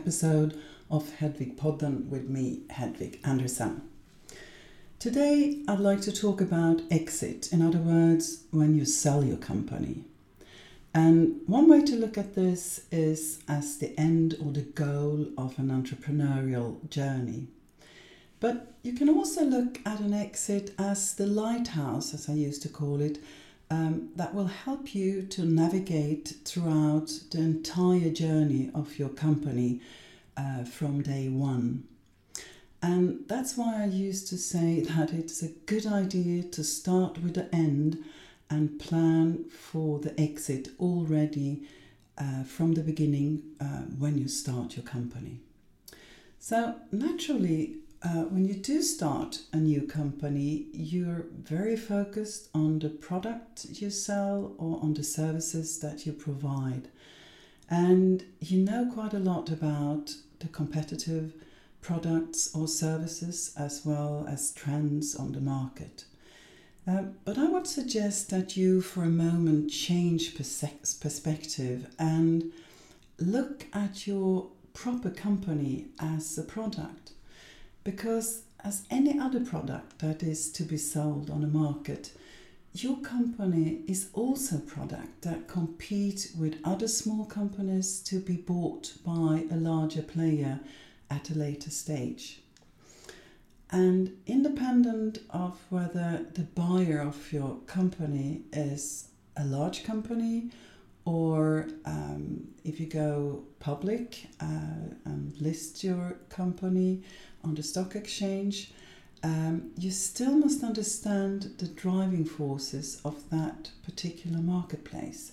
episode of Hedvig Podden with me, Hedvig Anderson. Today I'd like to talk about exit, in other words, when you sell your company. And one way to look at this is as the end or the goal of an entrepreneurial journey. But you can also look at an exit as the lighthouse, as I used to call it, um, that will help you to navigate throughout the entire journey of your company uh, from day one. And that's why I used to say that it's a good idea to start with the end and plan for the exit already uh, from the beginning uh, when you start your company. So, naturally, uh, when you do start a new company, you're very focused on the product you sell or on the services that you provide. And you know quite a lot about the competitive products or services as well as trends on the market. Uh, but I would suggest that you, for a moment, change pers- perspective and look at your proper company as a product. Because, as any other product that is to be sold on a market, your company is also a product that compete with other small companies to be bought by a larger player at a later stage. And independent of whether the buyer of your company is a large company or um, if you go public uh, and list your company on the stock exchange, um, you still must understand the driving forces of that particular marketplace.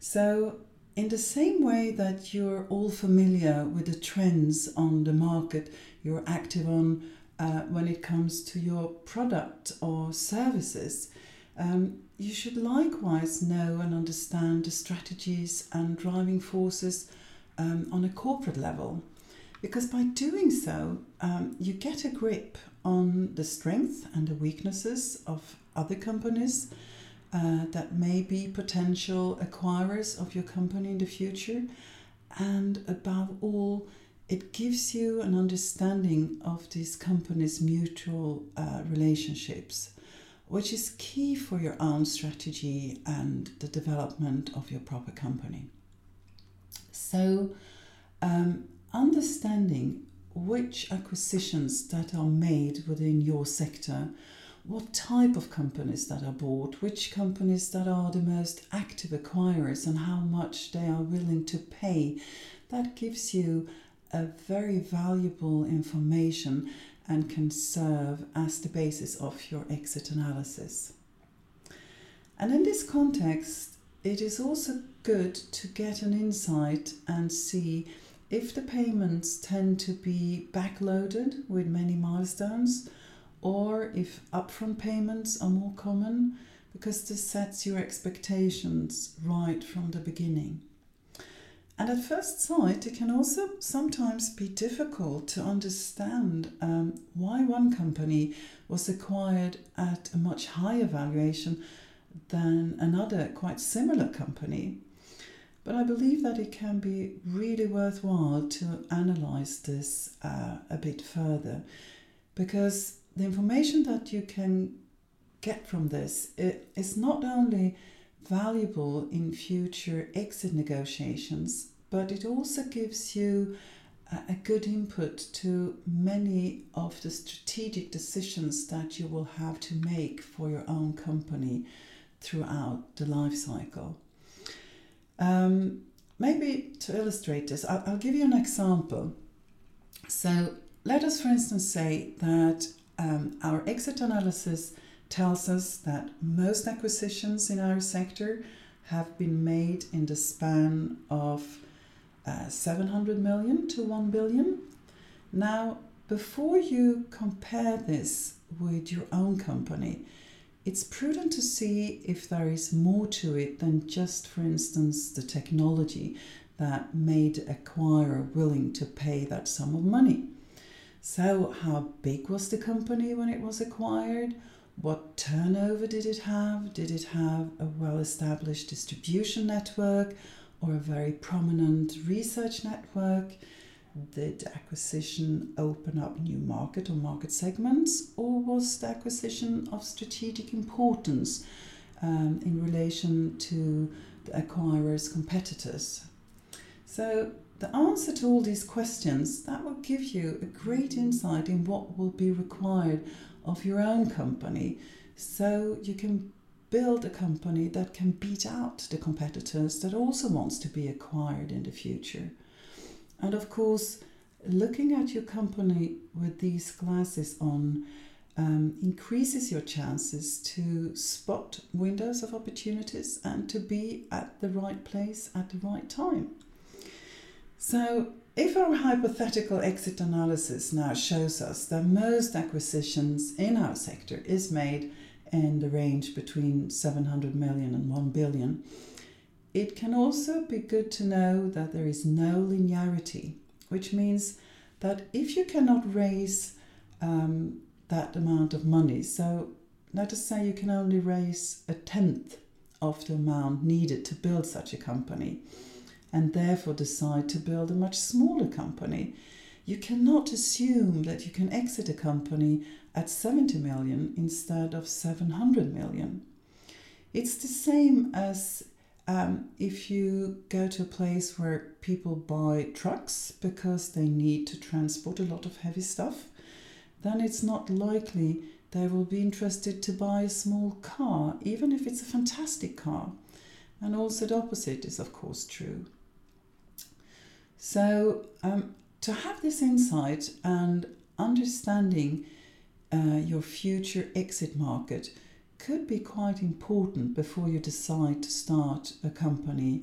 So, in the same way that you're all familiar with the trends on the market, you're active on uh, when it comes to your product or services, um, you should likewise know and understand the strategies and driving forces um, on a corporate level. Because by doing so, um, you get a grip on the strengths and the weaknesses of other companies uh, that may be potential acquirers of your company in the future. And above all, it gives you an understanding of these companies' mutual uh, relationships, which is key for your own strategy and the development of your proper company. So, um, understanding which acquisitions that are made within your sector, what type of companies that are bought, which companies that are the most active acquirers, and how much they are willing to pay, that gives you a very valuable information and can serve as the basis of your exit analysis. And in this context, it is also good to get an insight and see if the payments tend to be backloaded with many milestones or if upfront payments are more common because this sets your expectations right from the beginning. And at first sight, it can also sometimes be difficult to understand um, why one company was acquired at a much higher valuation than another quite similar company. But I believe that it can be really worthwhile to analyze this uh, a bit further because the information that you can get from this is not only valuable in future exit negotiations, but it also gives you a good input to many of the strategic decisions that you will have to make for your own company throughout the life cycle. Um, maybe to illustrate this, I'll, I'll, give you an example. So, let us, for instance, say that um, our exit analysis tells us that most acquisitions in our sector have been made in the span of uh, 700 million to 1 billion. Now, before you compare this with your own company, it's prudent to see if there is more to it than just, for instance, the technology that made acquirer willing to pay that sum of money. So, how big was the company when it was acquired? What turnover did it have? Did it have a well established distribution network? or a very prominent research network? Did acquisition open up new market or market segments, or was the acquisition of strategic importance um, in relation to the acquirer's competitors? So, the answer to all these questions that will give you a great insight in what will be required of your own company so you can build a company that can beat out the competitors that also wants to be acquired in the future. And of course, looking at your company with these glasses on um, increases your chances to spot windows of opportunities and to be at the right place at the right time. So, if our hypothetical exit analysis now shows us that most acquisitions in our sector is made in the range between 700 million and 1 billion, it can also be good to know that there is no linearity, which means that if you cannot raise um, that amount of money, so let us say you can only raise a tenth of the amount needed to build such a company, and therefore decide to build a much smaller company, you cannot assume that you can exit a company at 70 million instead of 700 million. It's the same as um, if you go to a place where people buy trucks because they need to transport a lot of heavy stuff, then it's not likely they will be interested to buy a small car, even if it's a fantastic car. And also the opposite is, of course, true. So, um, to have this insight and understanding uh, your future exit market could be quite important before you decide to start a company.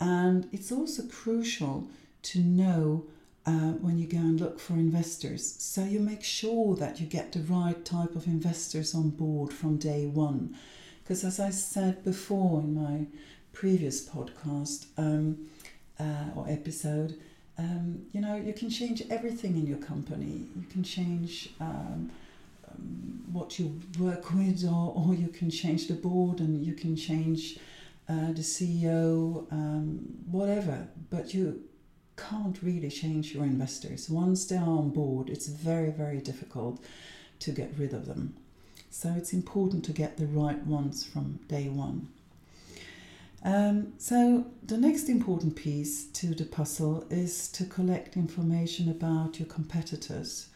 And it's also crucial to know uh, when you go and look for investors. So you make sure that you get the right type of investors on board from day one. Because as I said before in my previous podcast um, uh, or episode, um, you know, you can change everything in your company. You can change um, um, what you work with, or, or you can change the board and you can change uh, the CEO, um, whatever. But you can't really change your investors. Once they are on board, it's very, very difficult to get rid of them. So it's important to get the right ones from day one. Um, so, the next important piece to the puzzle is to collect information about your competitors,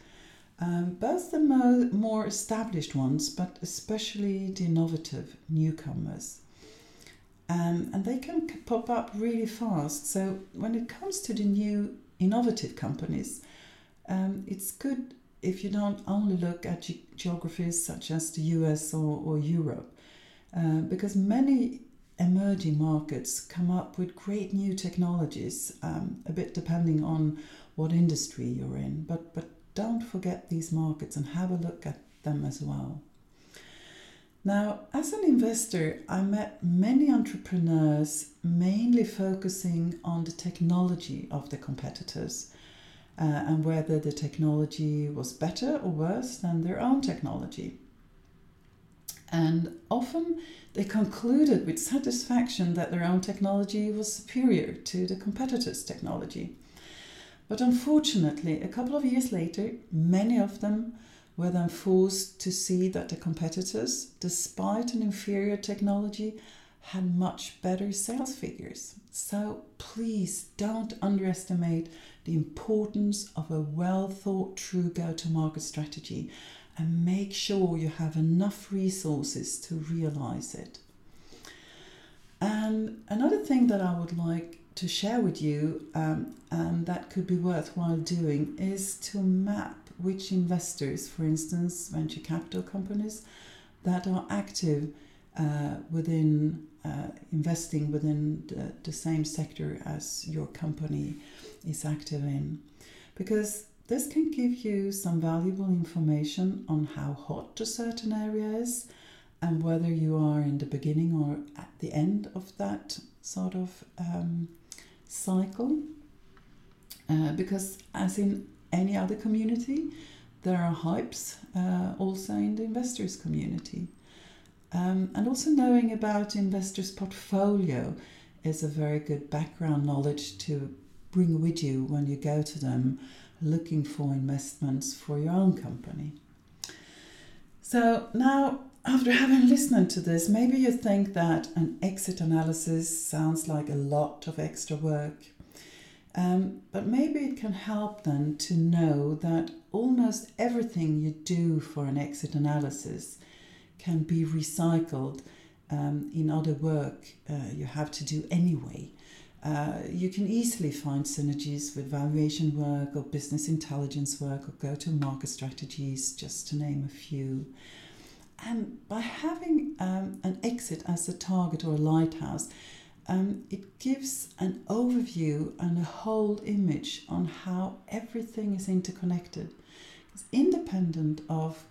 um, both the mo- more established ones, but especially the innovative newcomers. Um, and they can pop up really fast. So, when it comes to the new innovative companies, um, it's good if you don't only look at ge- geographies such as the US or, or Europe, uh, because many emerging markets come up with great new technologies, um, a bit depending on what industry you're in. But, but don't forget these markets and have a look at them as well. Now, as an investor, I met many entrepreneurs mainly focusing on the technology of the competitors uh, and whether the technology was better or worse than their own technology. And often they concluded with satisfaction that their own technology was superior to the competitors' technology. But unfortunately, a couple of years later, many of them were then forced to see that the competitors, despite an inferior technology, had much better sales figures. So please don't underestimate the importance of a well thought through go to market strategy and make sure you have enough resources to realize it. And another thing that I would like to share with you, um, and that could be worthwhile doing, is to map which investors, for instance, venture capital companies, that are active uh, within uh, investing within the, the same sector as your company is active in. Because this can give you some valuable information on how hot a certain area is and whether you are in the beginning or at the end of that sort of um, cycle. Uh, because, as in any other community, there are hypes uh, also in the investors' community. Um, and also knowing about investors' portfolio is a very good background knowledge to bring with you when you go to them looking for investments for your own company. So now, after having listened to this, maybe you think that an exit analysis sounds like a lot of extra work. Um, but maybe it can help then to know that almost everything you do for an exit analysis can be recycled um, in other work uh, you have to do anyway. Uh, you can easily find synergies with valuation work or business intelligence work or go to market strategies, just to name a few. And by having um, an exit as a target or a lighthouse, um, it gives an overview and a whole image on how everything is interconnected. It's independent of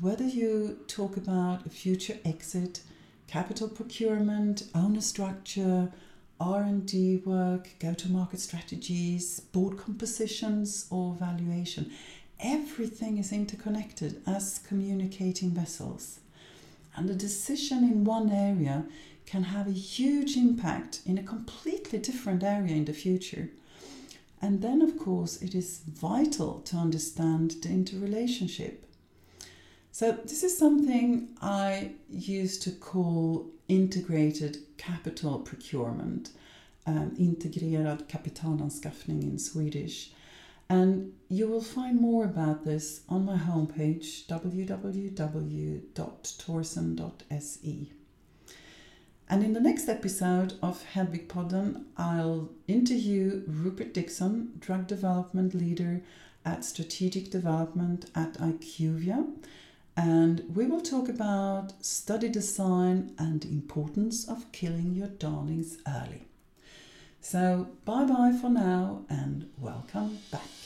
whether you talk about a future exit, capital procurement, owner structure, R&D work, go-to-market strategies, board compositions or valuation. Everything is interconnected as communicating vessels. And a decision in one area can have a huge impact in a completely different area in the future. And then, of course, it is vital to understand the interrelationship. So, this is something I used to call integrated capital procurement, um, integrerad kapitalanskaffning in Swedish. And you will find more about this on my homepage www.torsen.se. And in the next episode of Hedvig Podden, I'll interview Rupert Dixon, drug development leader at strategic development at IQVIA. And we will talk about study design and importance of killing your darlings early. So, bye bye for now and welcome back.